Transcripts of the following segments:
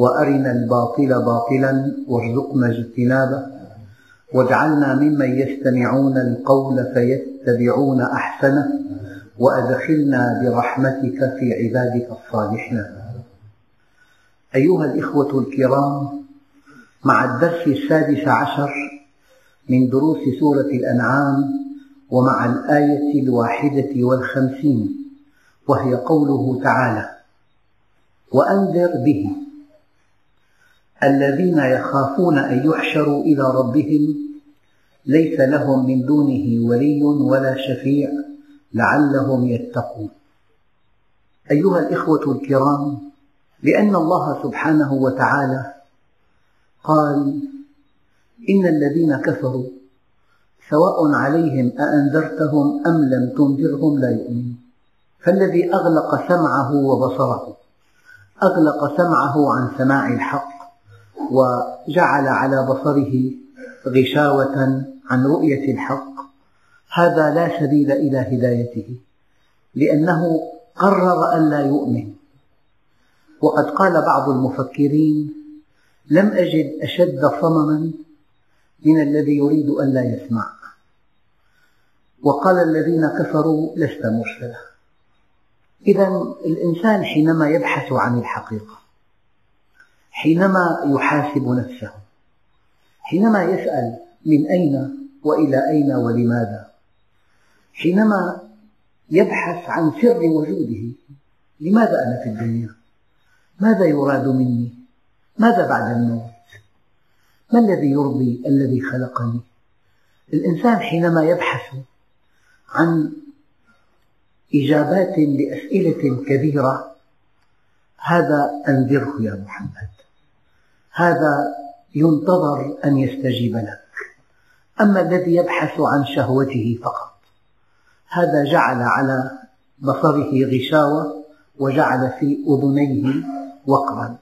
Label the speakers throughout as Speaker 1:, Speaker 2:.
Speaker 1: وأرنا الباطل باطلا وارزقنا اجتنابه. واجعلنا ممن يستمعون القول فيتبعون أحسنه وأدخلنا برحمتك في عبادك الصالحين. أيها الإخوة الكرام مع الدرس السادس عشر من دروس سورة الأنعام ومع الآية الواحدة والخمسين وهي قوله تعالى وأنذر به الذين يخافون أن يحشروا إلى ربهم ليس لهم من دونه ولي ولا شفيع لعلهم يتقون. أيها الإخوة الكرام لأن الله سبحانه وتعالى قال إن الذين كفروا سواء عليهم أأنذرتهم أم لم تنذرهم لا يؤمنون. فالذي أغلق سمعه وبصره أغلق سمعه عن سماع الحق وجعل على بصره غشاوة عن رؤية الحق. هذا لا سبيل إلى هدايته لأنه قرر أن لا يؤمن. وقد قال بعض المفكرين لم أجد أشد صمما من الذي يريد أن لا يسمع. وقال الذين كفروا لست مرسلا. إذا الإنسان حينما يبحث عن الحقيقة حينما يحاسب نفسه حينما يسأل من أين وإلى أين ولماذا حينما يبحث عن سر وجوده لماذا أنا في الدنيا؟ ماذا يراد مني؟ ماذا بعد الموت؟ ما الذي يرضي الذي خلقني؟ الإنسان حينما يبحث عن إجابات لأسئلة كبيرة هذا أنذره يا محمد. هذا ينتظر أن يستجيب لك. أما الذي يبحث عن شهوته فقط هذا جعل على بصره غشاوة وجعل في أذنيه وقرا.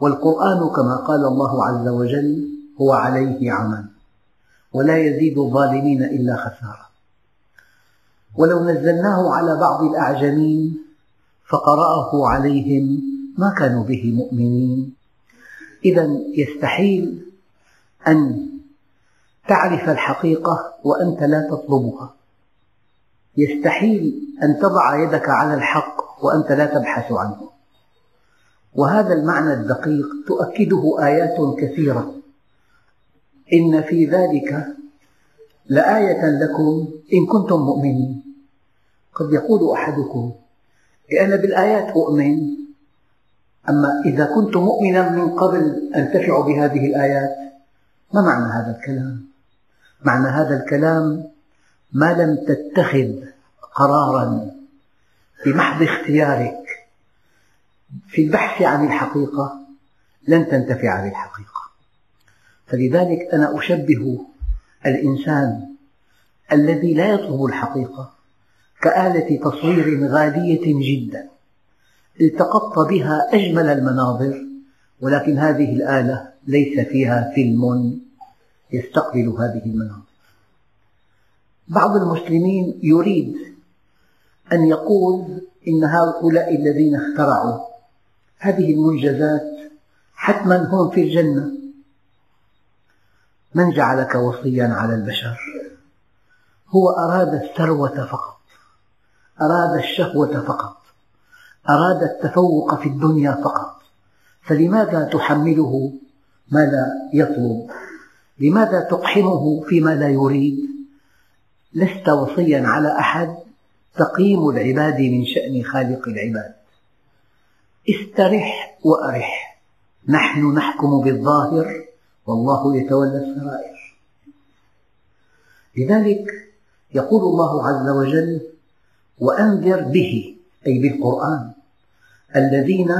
Speaker 1: والقرآن كما قال الله عز وجل هو عليه عمى ولا يزيد الظالمين إلا خسارة. ولو نزلناه على بعض الأعجمين فقرأه عليهم ما كانوا به مؤمنين. إذا يستحيل أن تعرف الحقيقة وأنت لا تطلبها. يستحيل أن تضع يدك على الحق وأنت لا تبحث عنه. وهذا المعنى الدقيق تؤكده آيات كثيرة. إن في ذلك لآية لكم إن كنتم مؤمنين. قد يقول أحدكم أنا بالآيات أؤمن أما إذا كنت مؤمنا من قبل أنتفع بهذه الآيات ما معنى هذا الكلام؟ معنى هذا الكلام ما لم تتخذ قرارا بمحض اختيارك في البحث عن الحقيقة لن تنتفع بالحقيقة فلذلك أنا أشبه الإنسان الذي لا يطلب الحقيقة كآلة تصوير غالية جدا التقطت بها أجمل المناظر ولكن هذه الآلة ليس فيها فيلم يستقبل هذه المناظر. بعض المسلمين يريد أن يقول إن هؤلاء الذين اخترعوا هذه المنجزات حتما هم في الجنة. من جعلك وصيا على البشر؟ هو أراد الثروة فقط أراد الشهوة فقط. أراد التفوق في الدنيا فقط. فلماذا تحمله ما لا يطلب؟ لماذا تقحمه فيما لا يريد؟ لست وصيا على أحد تقييم العباد من شأن خالق العباد. استرح وأرح. نحن نحكم بالظاهر والله يتولى السرائر. لذلك يقول الله عز وجل وأنذر به أي بالقرآن. الذين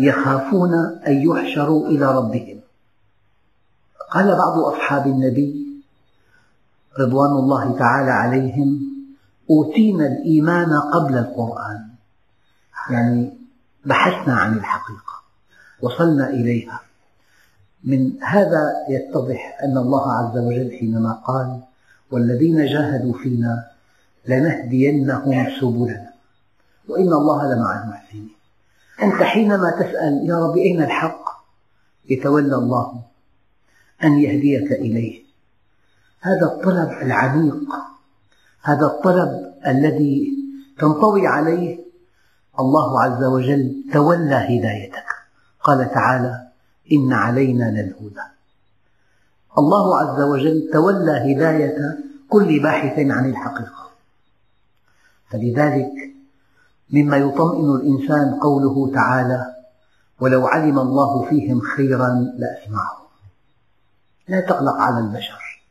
Speaker 1: يخافون أن يحشروا إلى ربهم. قال بعض أصحاب النبي رضوان الله تعالى عليهم أوتينا الإيمان قبل القرآن. يعني بحثنا عن الحقيقة وصلنا إليها. من هذا يتضح أن الله عز وجل حينما قال والذين جاهدوا فينا لنهدينهم سبلنا وإن الله لمع المحسنين. أنت حينما تسأل يا رب أين الحق؟ يتولى الله أن يهديك إليه. هذا الطلب العميق هذا الطلب الذي تنطوي عليه الله عز وجل تولى هدايتك. قال تعالى إن علينا للهدى. الله عز وجل تولى هداية كل باحث عن الحقيقة. فلذلك مما يطمئن الإنسان قوله تعالى ولو علم الله فيهم خيرا لأسمعهم لا تقلق على البشر.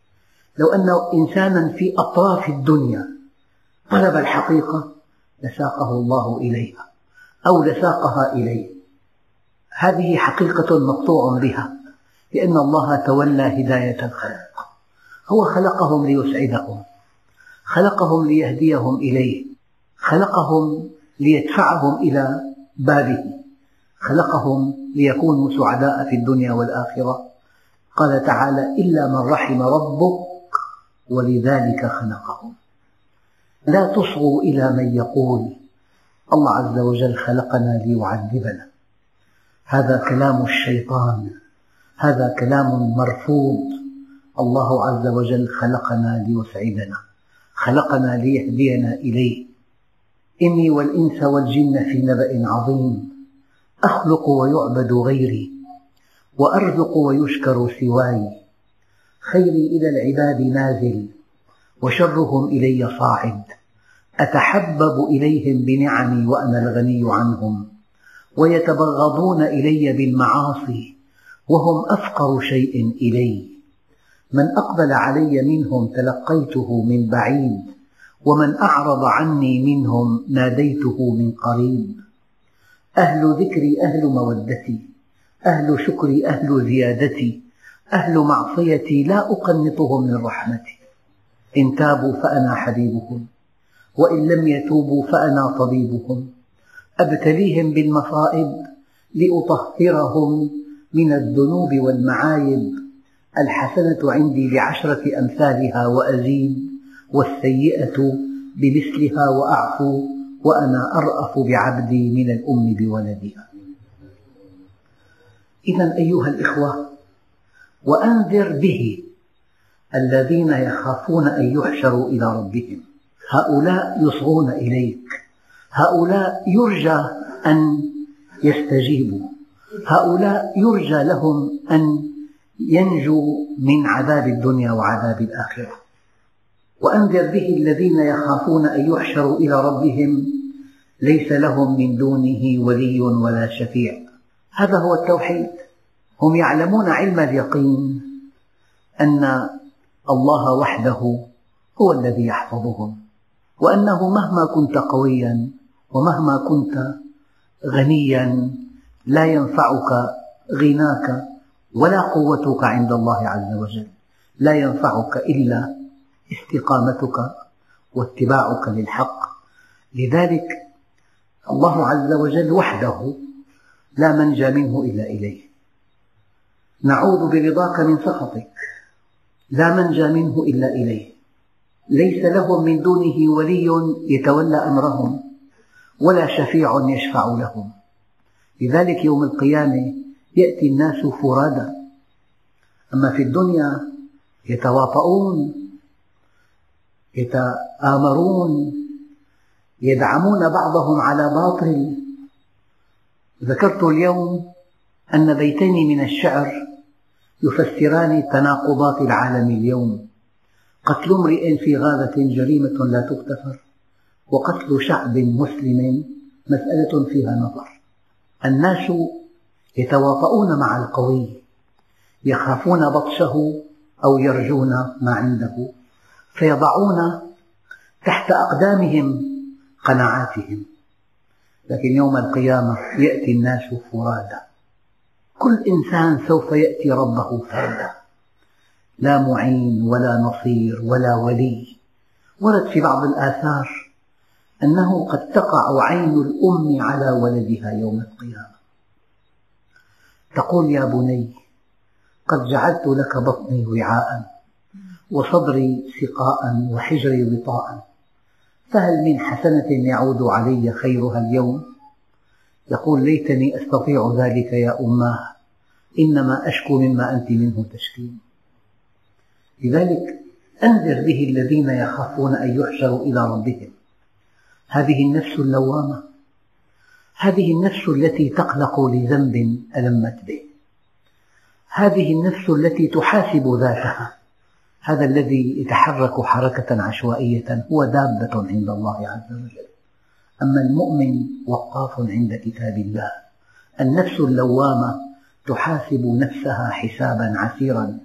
Speaker 1: لو أن إنسانا في أطراف الدنيا طلب الحقيقة لساقه الله إليها أو لساقها إليه. هذه حقيقة مقطوع بها لأن الله تولى هداية الخلق. هو خلقهم ليسعدهم خلقهم ليهديهم إليه خلقهم ليدفعهم إلى بابه. خلقهم ليكونوا سعداء في الدنيا والآخرة. قال تعالى إلا من رحم ربك ولذلك خلقهم. لا تصغوا إلى من يقول الله عز وجل خلقنا ليعذبنا. هذا كلام الشيطان. هذا كلام مرفوض. الله عز وجل خلقنا ليسعدنا. خلقنا ليهدينا إليه. إني والإنس والجن في نبأ عظيم. أخلق ويعبد غيري وأرزق ويشكر سواي. خيري إلى العباد نازل وشرهم إلي صاعد. أتحبب إليهم بنعمي وأنا الغني عنهم ويتبغضون إلي بالمعاصي وهم أفقر شيء إلي. من أقبل علي منهم تلقيته من بعيد ومن أعرض عني منهم ناديته من قريب. أهل ذكري أهل مودتي أهل شكري أهل زيادتي أهل معصيتي لا أقنطهم من رحمتي. إن تابوا فأنا حبيبهم وإن لم يتوبوا فأنا طبيبهم. أبتليهم بالمصائب لأطهرهم من الذنوب والمعايب. الحسنة عندي بعشرة أمثالها وأزيد. والسيئة بمثلها وأعفو وأنا أرأف بعبدي من الأم بولدها. إذا أيها الإخوة وأنذر به الذين يخافون أن يحشروا إلى ربهم. هؤلاء يصغون إليك. هؤلاء يرجى أن يستجيبوا. هؤلاء يرجى لهم أن ينجوا من عذاب الدنيا وعذاب الآخرة. وأنذر به الذين يخافون أن يحشروا إلى ربهم. ليس لهم من دونه ولي ولا شفيع. هذا هو التوحيد. هم يعلمون علم اليقين أن الله وحده هو الذي يحفظهم وأنه مهما كنت قويا ومهما كنت غنيا لا ينفعك غناك ولا قوتك عند الله عز وجل. لا ينفعك إلا استقامتك واتباعك للحق. لذلك الله عز وجل وحده لا منجى منه إلا إليه. نعوذ برضاك من سخطك. لا منجى منه إلا إليه. ليس لهم من دونه ولي يتولى أمرهم ولا شفيع يشفع لهم. لذلك يوم القيامة يأتي الناس فرادى. أما في الدنيا يتواطؤون يتآمرون يدعمون بعضهم على باطل. ذكرت اليوم أن بيتين من الشعر يفسران تناقضات العالم اليوم. قتل امرئ في غابة جريمة لا تغتفر وقتل شعب مسلم مسألة فيها نظر. الناس يتواطؤون مع القوي يخافون بطشه أو يرجون ما عنده. فيضعون تحت أقدامهم قناعاتهم. لكن يوم القيامة يأتي الناس فرادا. كل إنسان سوف يأتي ربه فردا لا معين ولا نصير ولا ولي. ورد في بعض الآثار أنه قد تقع عين الأم على ولدها يوم القيامة. تقول يا بني قد جعلت لك بطني وعاء. وصدري سقاء وحجري وطاء فهل من حسنة يعود علي خيرها اليوم؟ يقول ليتني أستطيع ذلك يا أماه إنما أشكو مما أنت منه تشكين لذلك أنذر به الذين يخافون أن يحشروا إلى ربهم. هذه النفس اللوامة. هذه النفس التي تقلق لذنب ألمت به. هذه النفس التي تحاسب ذاتها. هذا الذي يتحرك حركة عشوائية هو دابة عند الله عز وجل. أما المؤمن وقاف عند كتاب الله النفس اللوامة تحاسب نفسها حسابا عسيرا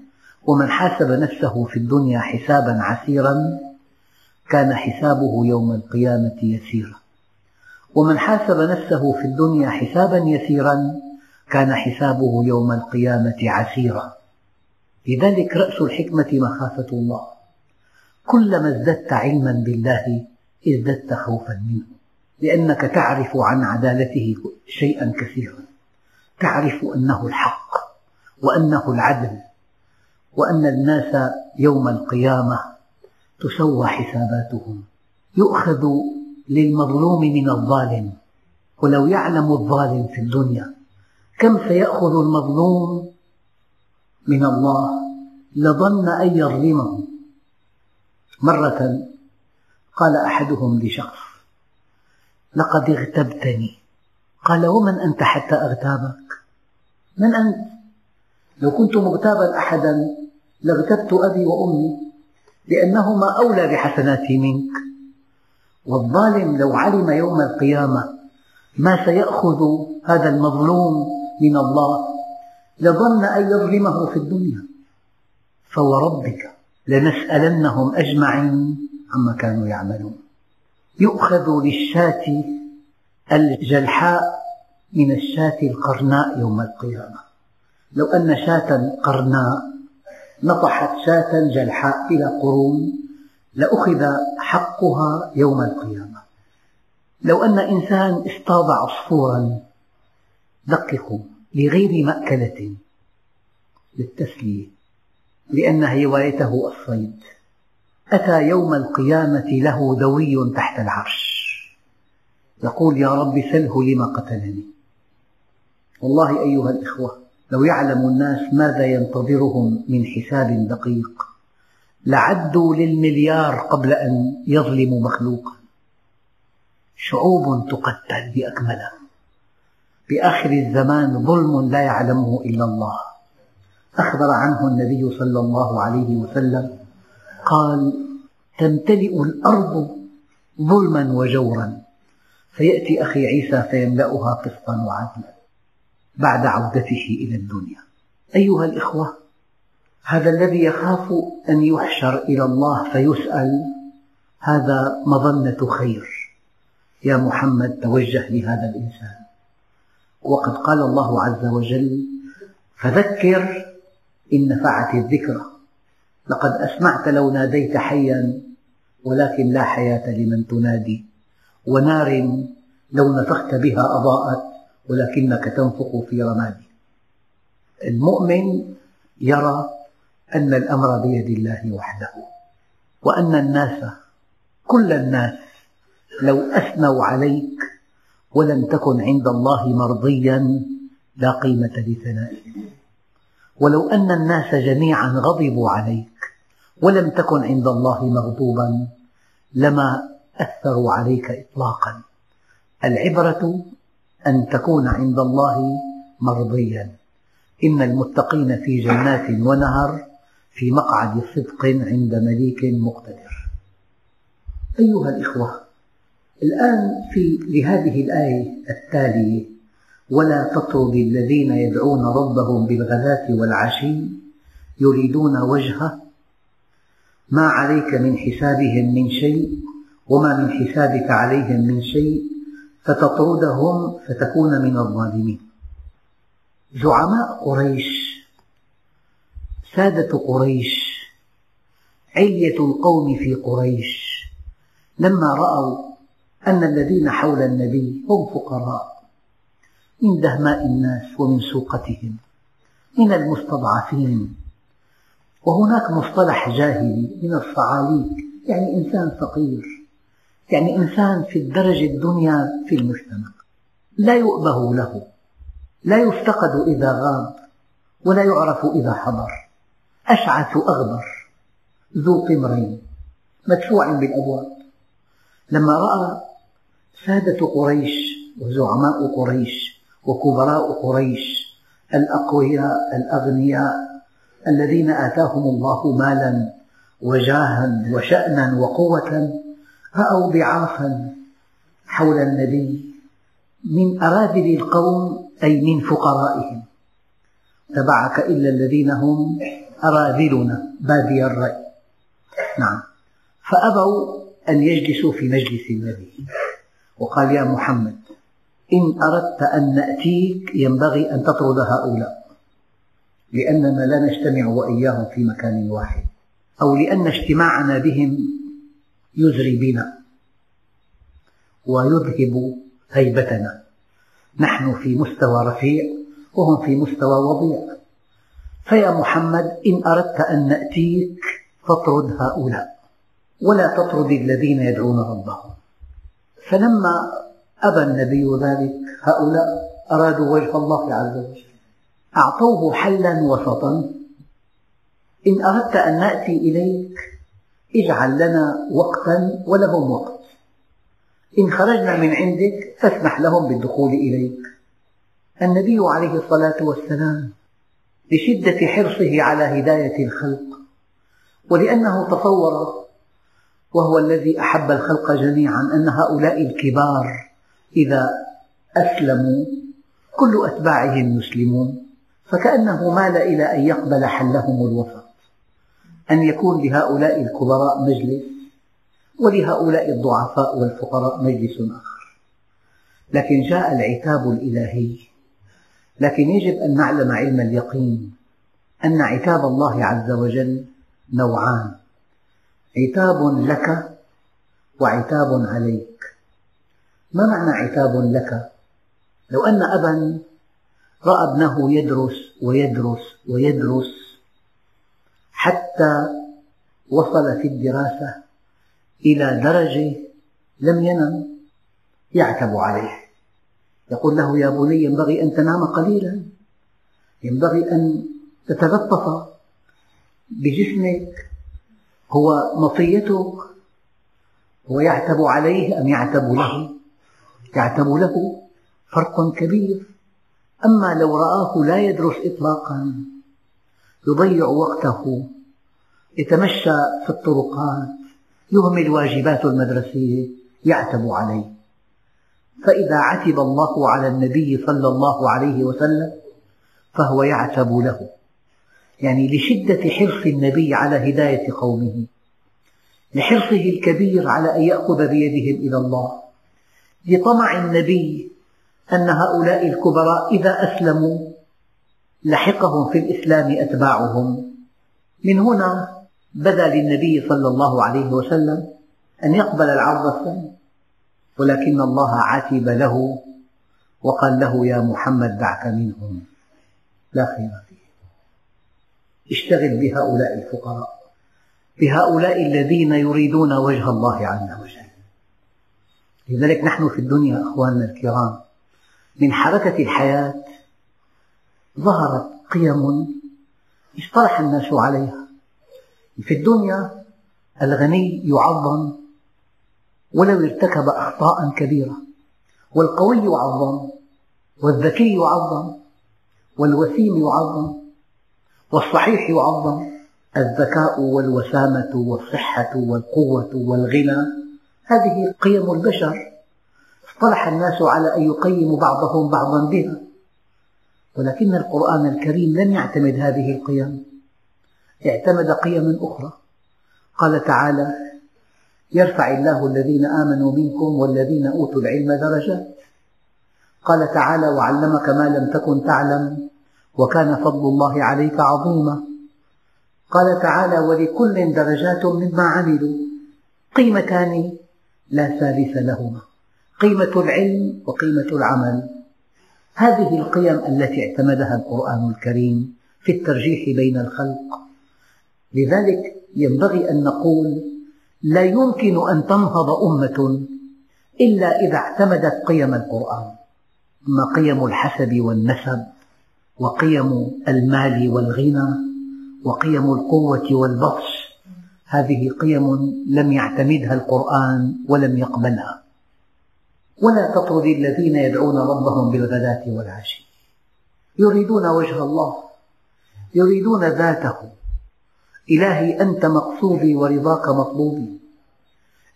Speaker 1: ومن حاسب نفسه في الدنيا حسابا عسيرا كان حسابه يوم القيامة يسيرا. ومن حاسب نفسه في الدنيا حسابا يسيرا كان حسابه يوم القيامة عسيرا. لذلك رأس الحكمة مخافة الله. كلما ازددت علما بالله ازددت خوفا منه. لأنك تعرف عن عدالته شيئا كثيرا. تعرف أنه الحق وأنه العدل وأن الناس يوم القيامة تسوى حساباتهم. يؤخذ للمظلوم من الظالم. ولو يعلم الظالم في الدنيا كم سيأخذ المظلوم من الله لظن أن يظلمه. مرة قال أحدهم لشخص لقد اغتبتني. قال ومن أنت حتى أغتابك؟ من أنت؟ لو كنت مغتابا أحدا لاغتبت أبي وأمي لأنهما أولى بحسناتي منك. والظالم لو علم يوم القيامة ما سيأخذ هذا المظلوم من الله. لظن أن يظلمه في الدنيا. فوربك لنسألنهم أجمعين عما كانوا يعملون. يؤخذ للشاة الجلحاء من الشاة القرناء يوم القيامة. لو أن شاة قرناء نطحت شاة جلحاء إلى قرون لأخذ حقها يوم القيامة. لو أن إنسان اصطاد عصفورا دققوا. لغير مأكلة للتسلية لأن هوايته الصيد. أتى يوم القيامة له دوي تحت العرش. يقول يا رب سله لما قتلني. والله أيها الإخوة لو يعلم الناس ماذا ينتظرهم من حساب دقيق لعدوا للمليار قبل أن يظلموا مخلوقا. شعوب تقتل بأكملها. بآخر الزمان ظلم لا يعلمه إلا الله. أخبر عنه النبي صلى الله عليه وسلم قال تمتلئ الأرض ظلما وجورا فيأتي أخي عيسى فيملأها قسطا وعدلا بعد عودته إلى الدنيا. أيها الإخوة هذا الذي يخاف أن يحشر إلى الله فيسأل هذا مظنة خير يا محمد توجه لهذا الإنسان. وقد قال الله عز وجل فذكر إن نفعت الذكرى لقد أسمعت لو ناديت حيا ولكن لا حياة لمن تنادي ونار لو نفخت بها أضاءت ولكنك تنفخ في رمادي. المؤمن يرى أن الأمر بيد الله وحده وأن الناس كل الناس لو أثنوا عليك ولم تكن عند الله مرضيا لا قيمة لثنائك. ولو أن الناس جميعا غضبوا عليك ولم تكن عند الله مغضوبا لما أثروا عليك إطلاقا. العبرة أن تكون عند الله مرضيا. إن المتقين في جنات ونهر في مقعد صدق عند مليك مقتدر. أيها الإخوة الآن في لهذه الآية التالية ولا تطرد الذين يدعون ربهم بالغداة والعشي يريدون وجهه ما عليك من حسابهم من شيء وما من حسابك عليهم من شيء فتطردهم فتكون من الظالمين. زعماء قريش سادة قريش علية القوم في قريش لما رأوا أن الذين حول النبي هم فقراء من دهماء الناس ومن سوقتهم من المستضعفين. وهناك مصطلح جاهلي من الصعاليك يعني إنسان فقير يعني إنسان في الدرجة الدنيا في المجتمع. لا يؤبه له لا يفتقد إذا غاب ولا يعرف إذا حضر. أشعث أغبر ذو قمرين مدفوع بالأبواب. لما رأى سادة قريش وزعماء قريش وكبراء قريش الأقوياء الأغنياء الذين آتاهم الله مالا وجاها وشأنا وقوة رأوا ضعافا حول النبي من أراذل القوم أي من فقرائهم. تبعك إلا الذين هم أراذلنا بادي الرأي. نعم. فأبوا أن يجلسوا في مجلس النبي. وقال يا محمد إن أردت أن نأتيك ينبغي أن تطرد هؤلاء لأننا لا نجتمع وإياهم في مكان واحد أو لأن اجتماعنا بهم يزري بنا ويذهب هيبتنا. نحن في مستوى رفيع وهم في مستوى وضيع. فيا محمد إن أردت أن نأتيك فاطرد هؤلاء ولا تطرد الذين يدعون ربهم. فلما أبى النبي ذلك هؤلاء أرادوا وجه الله عز وجل. أعطوه حلا وسطا. إن أردت أن نأتي إليك اجعل لنا وقتا ولهم وقت. إن خرجنا من عندك فاسمح لهم بالدخول إليك. النبي عليه الصلاة والسلام لشدة حرصه على هداية الخلق ولأنه تصور وهو الذي أحب الخلق جميعا أن هؤلاء الكبار إذا أسلموا كل أتباعهم يسلمون فكأنه مال إلى أن يقبل حلهم الوسط أن يكون لهؤلاء الكبراء مجلس ولهؤلاء الضعفاء والفقراء مجلس آخر. لكن جاء العتاب الإلهي. لكن يجب أن نعلم علم اليقين أن عتاب الله عز وجل نوعان. عتاب لك وعتاب عليك. ما معنى عتاب لك؟ لو أن أبا رأى ابنه يدرس ويدرس ويدرس حتى وصل في الدراسة إلى درجة لم ينم يعتب عليه. يقول له يا بني ينبغي أن تنام قليلا. ينبغي أن تتلطف بجسمك هو مطيتك هو يعتب عليه أم يعتب له؟ يعتب له فرق كبير. أما لو رآه لا يدرس إطلاقا يضيع وقته يتمشى في الطرقات يهمل واجبات المدرسية يعتب عليه. فإذا عتب الله على النبي صلى الله عليه وسلم فهو يعتب له. يعني لشدة حرص النبي على هداية قومه لحرصه الكبير على أن يأخذ بيدهم إلى الله لطمع النبي أن هؤلاء الكبراء إذا أسلموا لحقهم في الإسلام أتباعهم. من هنا بدا للنبي صلى الله عليه وسلم أن يقبل العرض الثاني ولكن الله عتب له وقال له يا محمد دعك منهم. لا خير فيه. اشتغل بهؤلاء الفقراء بهؤلاء الذين يريدون وجه الله عز وجل. لذلك نحن في الدنيا أخواننا الكرام من حركة الحياة ظهرت قيم اصطلح الناس عليها. في الدنيا الغني يعظم ولو ارتكب أخطاء كبيرة والقوي يعظم والذكي يعظم والوسيم يعظم والصحيح يعظم الذكاء والوسامة والصحة والقوة والغنى. هذه قيم البشر. اصطلح الناس على أن يقيموا بعضهم بعضا بها. ولكن القرآن الكريم لم يعتمد هذه القيم. اعتمد قيما أخرى. قال تعالى يرفع الله الذين آمنوا منكم والذين أوتوا العلم درجات قال تعالى وعلمك ما لم تكن تعلم وكان فضل الله عليك عظيما. قال تعالى ولكل درجات مما عملوا قيمتان لا ثالث لهما قيمة العلم وقيمة العمل. هذه القيم التي اعتمدها القرآن الكريم في الترجيح بين الخلق. لذلك ينبغي أن نقول لا يمكن أن تنهض أمة إلا إذا اعتمدت قيم القرآن أما قيم الحسب والنسب. وقيم المال والغنى وقيم القوة والبطش هذه قيم لم يعتمدها القرآن ولم يقبلها. ولا تطرد الذين يدعون ربهم بالغداة والعشي. يريدون وجه الله يريدون ذاته. إلهي أنت مقصودي ورضاك مطلوبي.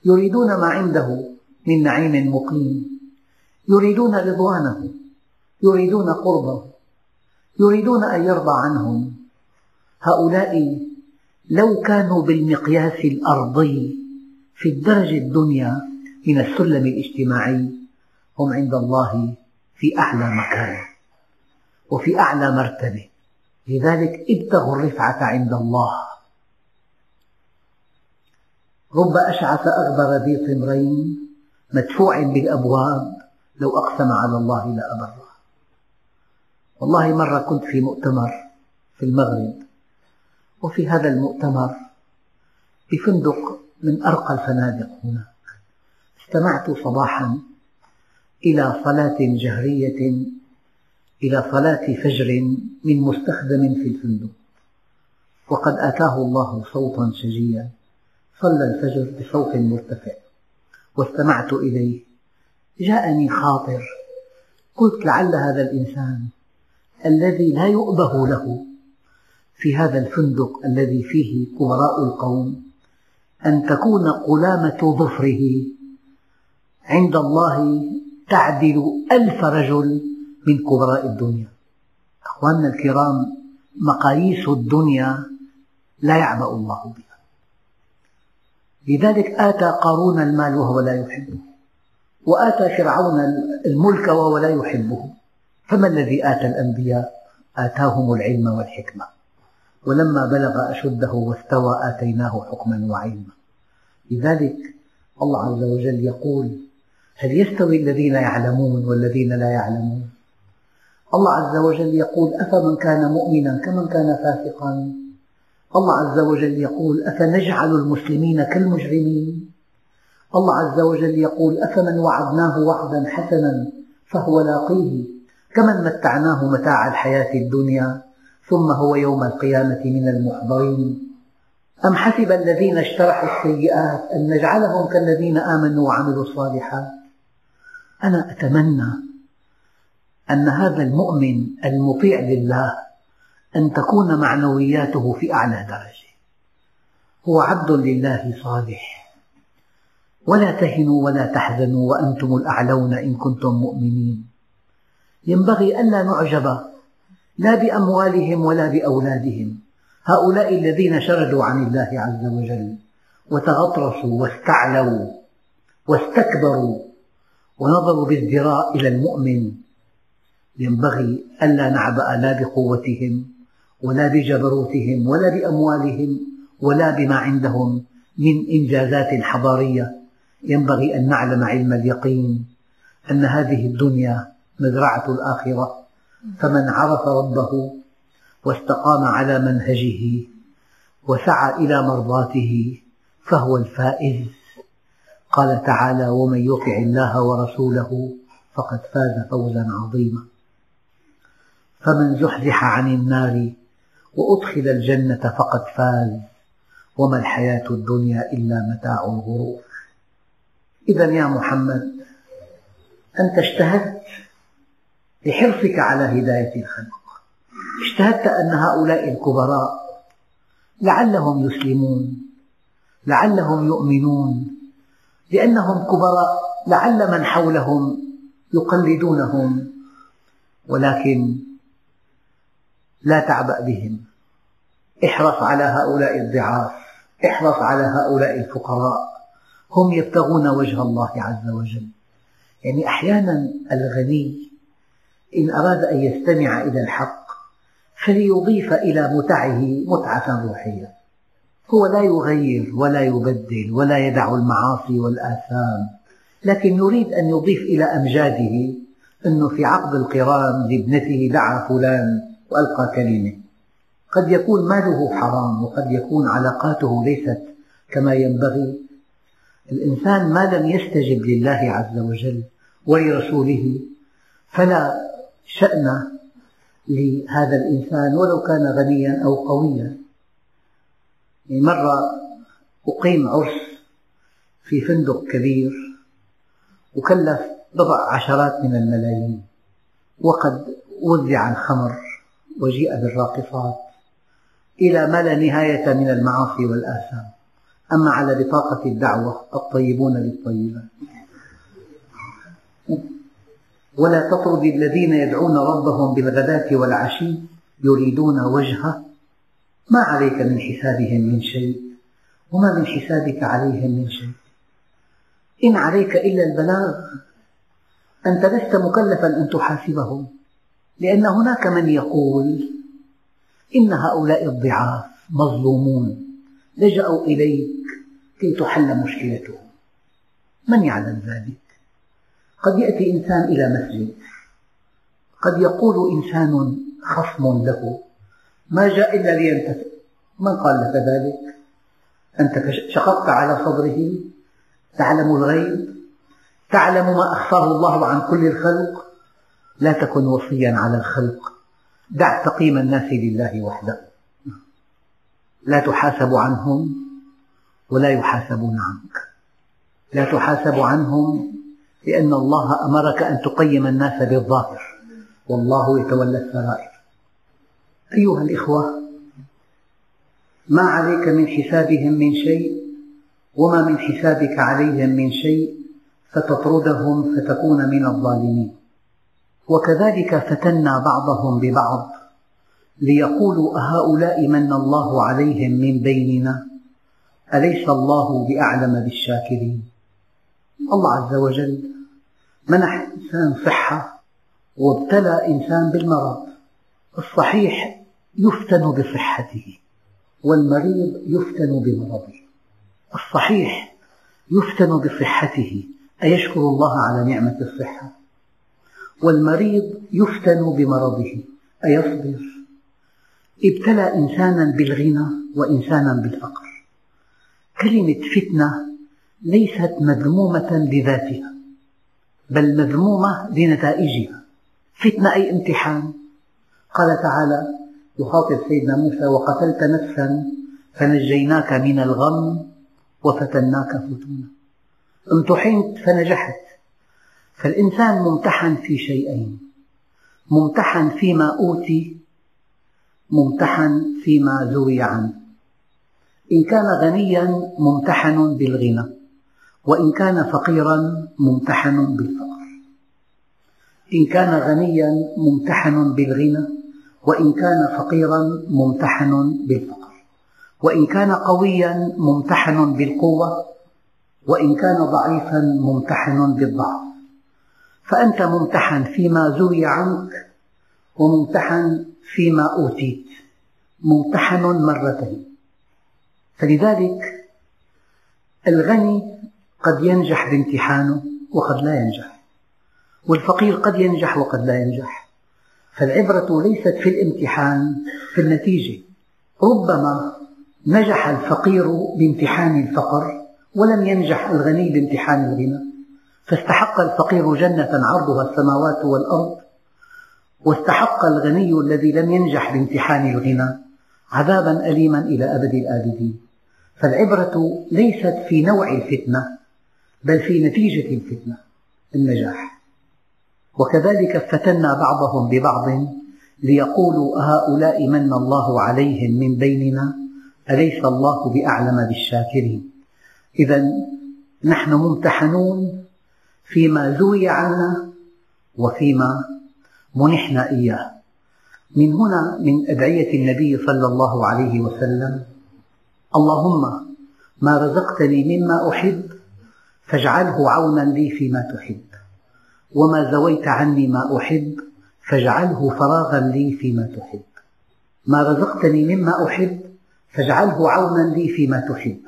Speaker 1: يريدون ما عنده من نعيم مقيم. يريدون رضوانه. يريدون قربه. يريدون أن يرضى عنهم. هؤلاء لو كانوا بالمقياس الأرضي في الدرجة الدنيا من السلم الاجتماعي هم عند الله في أعلى مكان وفي أعلى مرتبة. لذلك ابتغوا الرفعة عند الله. رب أشعث أغبر ذي طمرين مدفوع بالأبواب لو أقسم على الله لأبره. والله مرة كنت في مؤتمر في المغرب وفي هذا المؤتمر بفندق من أرقى الفنادق هناك استمعت صباحا إلى صلاة جهرية إلى صلاة فجر من مستخدم في الفندق وقد آتاه الله صوتا شجيا صلى الفجر بصوت مرتفع واستمعت إليه جاءني خاطر قلت لعل هذا الإنسان الذي لا يؤبه له. في هذا الفندق الذي فيه كبراء القوم أن تكون قلامة ظفره. عند الله تعدل ألف رجل من كبراء الدنيا. أخواننا الكرام مقاييس الدنيا لا يعبأ الله بها. لذلك آتى قارون المال وهو لا يحبه وآتى فرعون الملك وهو لا يحبه. فما الذي آتى الأنبياء؟ آتاهم العلم والحكمة. ولما بلغ أشده واستوى آتيناه حكما وعلما. لذلك الله عز وجل يقول هل يستوي الذين يعلمون والذين لا يعلمون؟ الله عز وجل يقول أفمن كان مؤمنا كمن كان فاسقا؟ الله عز وجل يقول أفنجعل المسلمين كالمجرمين؟ الله عز وجل يقول أفمن وعدناه وعدا حسنا فهو لاقيه؟ كمن متعناه متاع الحياة الدنيا ثم هو يوم القيامة من المحضرين. أم حسب الذين اشترحوا السيئات أن نجعلهم كالذين آمنوا وعملوا الصالحات؟ أنا أتمنى أن هذا المؤمن المطيع لله أن تكون معنوياته في أعلى درجة. هو عبد لله صالح. ولا تهنوا ولا تحزنوا وأنتم الأعلون إن كنتم مؤمنين. ينبغي ألا نعجب لا بأموالهم ولا بأولادهم. هؤلاء الذين شردوا عن الله عز وجل وتغطرسوا واستعلوا واستكبروا ونظروا بازدراء إلى المؤمن. ينبغي ألا نعبأ لا بقوتهم ولا بجبروتهم ولا بأموالهم ولا بما عندهم من إنجازات حضارية. ينبغي أن نعلم علم اليقين أن هذه الدنيا مزرعة الآخرة. فمن عرف ربه واستقام على منهجه وسعى إلى مرضاته فهو الفائز. قال تعالى ومن يطع الله ورسوله فقد فاز فوزا عظيما فمن زحزح عن النار وأدخل الجنة فقد فاز. وما الحياة الدنيا إلا متاع الغرور. إذا يا محمد أنت اجتهدت لحرصك على هداية الخلق. اجتهدت أن هؤلاء الكبراء لعلهم يسلمون لعلهم يؤمنون لأنهم كبراء لعل من حولهم يقلدونهم ولكن لا تعبأ بهم. احرص على هؤلاء الضعاف احرص على هؤلاء الفقراء. هم يبتغون وجه الله عز وجل. يعني أحيانا الغني إن أراد أن يستمع إلى الحق فليضيف إلى متعه متعة روحية. هو لا يغير ولا يبدل ولا يدع المعاصي والآثام لكن يريد أن يضيف إلى أمجاده أنه في عقد القران لابنته دعا فلان وألقى كلمة. قد يكون ماله حرام وقد يكون علاقاته ليست كما ينبغي. الإنسان ما لم يستجب لله عز وجل ولرسوله فلا شأن لهذا الإنسان ولو كان غنيا أو قويا. يعني مرة أقيم عرس في فندق كبير وكلف بضع عشرات من الملايين وقد وزع الخمر وجيء بالراقصات إلى ما لا نهاية من المعاصي والآثام. أما على بطاقة الدعوة الطيبون للطيبات. ولا تطرد الذين يدعون ربهم بالغداة والعشي يريدون وجهه. ما عليك من حسابهم من شيء وما من حسابك عليهم من شيء. إن عليك إلا البلاغ أنت لست مكلفا أن تحاسبهم لأن هناك من يقول إن هؤلاء الضعاف مظلومون لجأوا إليك كي تحل مشكلتهم. من يعلم ذلك؟ قد يأتي إنسان إلى مسجد. قد يقول إنسان خصم له. ما جاء إلا لينتفع. من قال لك ذلك؟ أنت شققت على صدره. تعلم الغيب. تعلم ما أخفاه الله عن كل الخلق. لا تكن وصيا على الخلق. دع تقييم الناس لله وحده. لا تحاسب عنهم ولا يحاسبون عنك. لا تحاسب عنهم لأن الله أمرك أن تقيم الناس بالظاهر. والله يتولى السرائر. أيها الإخوة ما عليك من حسابهم من شيء وما من حسابك عليهم من شيء فتطردهم فتكون من الظالمين. وكذلك فتنا بعضهم ببعض ليقولوا أهؤلاء من الله عليهم من بيننا؟ أليس الله بأعلم بالشاكرين؟ الله عز وجل منح إنسان صحة وابتلى إنسان بالمرض. الصحيح يفتن بصحته والمريض يفتن بمرضه. الصحيح يفتن بصحته أيشكر الله على نعمة الصحة؟ والمريض يفتن بمرضه أيصبر؟ ابتلى إنسانا بالغنى وإنسانا بالفقر. كلمة فتنة ليست مذمومة لذاتها بل مذمومة لنتائجها فتنة أي امتحان؟ قال تعالى يخاطب سيدنا موسى وقتلت نفسا فنجيناك من الغم وفتناك فتونا. امتحنت فنجحت. فالإنسان ممتحن في شيئين ممتحن فيما أوتي ممتحن فيما زوي عنه. إن كان غنيا ممتحن بالغنى. وإن كان فقيرا ممتحن بالفقر. إن كان غنيا ممتحن بالغنى. وإن كان فقيرا ممتحن بالفقر. وإن كان قويا ممتحن بالقوة. وإن كان ضعيفا ممتحن بالضعف. فأنت ممتحن فيما زوي عنك وممتحن فيما أوتيت. ممتحن مرتين. فلذلك الغني قد ينجح بامتحانه وقد لا ينجح. والفقير قد ينجح وقد لا ينجح. فالعبرة ليست في الامتحان في النتيجة. ربما نجح الفقير بامتحان الفقر ولم ينجح الغني بامتحان الغنى. فاستحق الفقير جنة عرضها السماوات والأرض واستحق الغني الذي لم ينجح بامتحان الغنى عذابا أليما إلى أبد الآبدين. فالعبرة ليست في نوع الفتنة بل في نتيجة الفتنة النجاح. وكذلك فتنا بعضهم ببعض ليقولوا أهؤلاء من الله عليهم من بيننا؟ أليس الله بأعلم بالشاكرين؟ إذا نحن ممتحنون فيما زوي عنا وفيما منحنا إياه. من هنا من أدعية النبي صلى الله عليه وسلم اللهم ما رزقتني مما أحب فاجعله عونا لي فيما تحب. وما زويت عني ما أحب فاجعله فراغا لي فيما تحب. ما رزقتني مما أحب فاجعله عونا لي فيما تحب.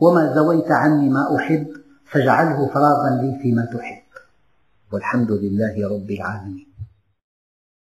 Speaker 1: وما زويت عني ما أحب فاجعله فراغا لي فيما تحب. والحمد لله رب العالمين.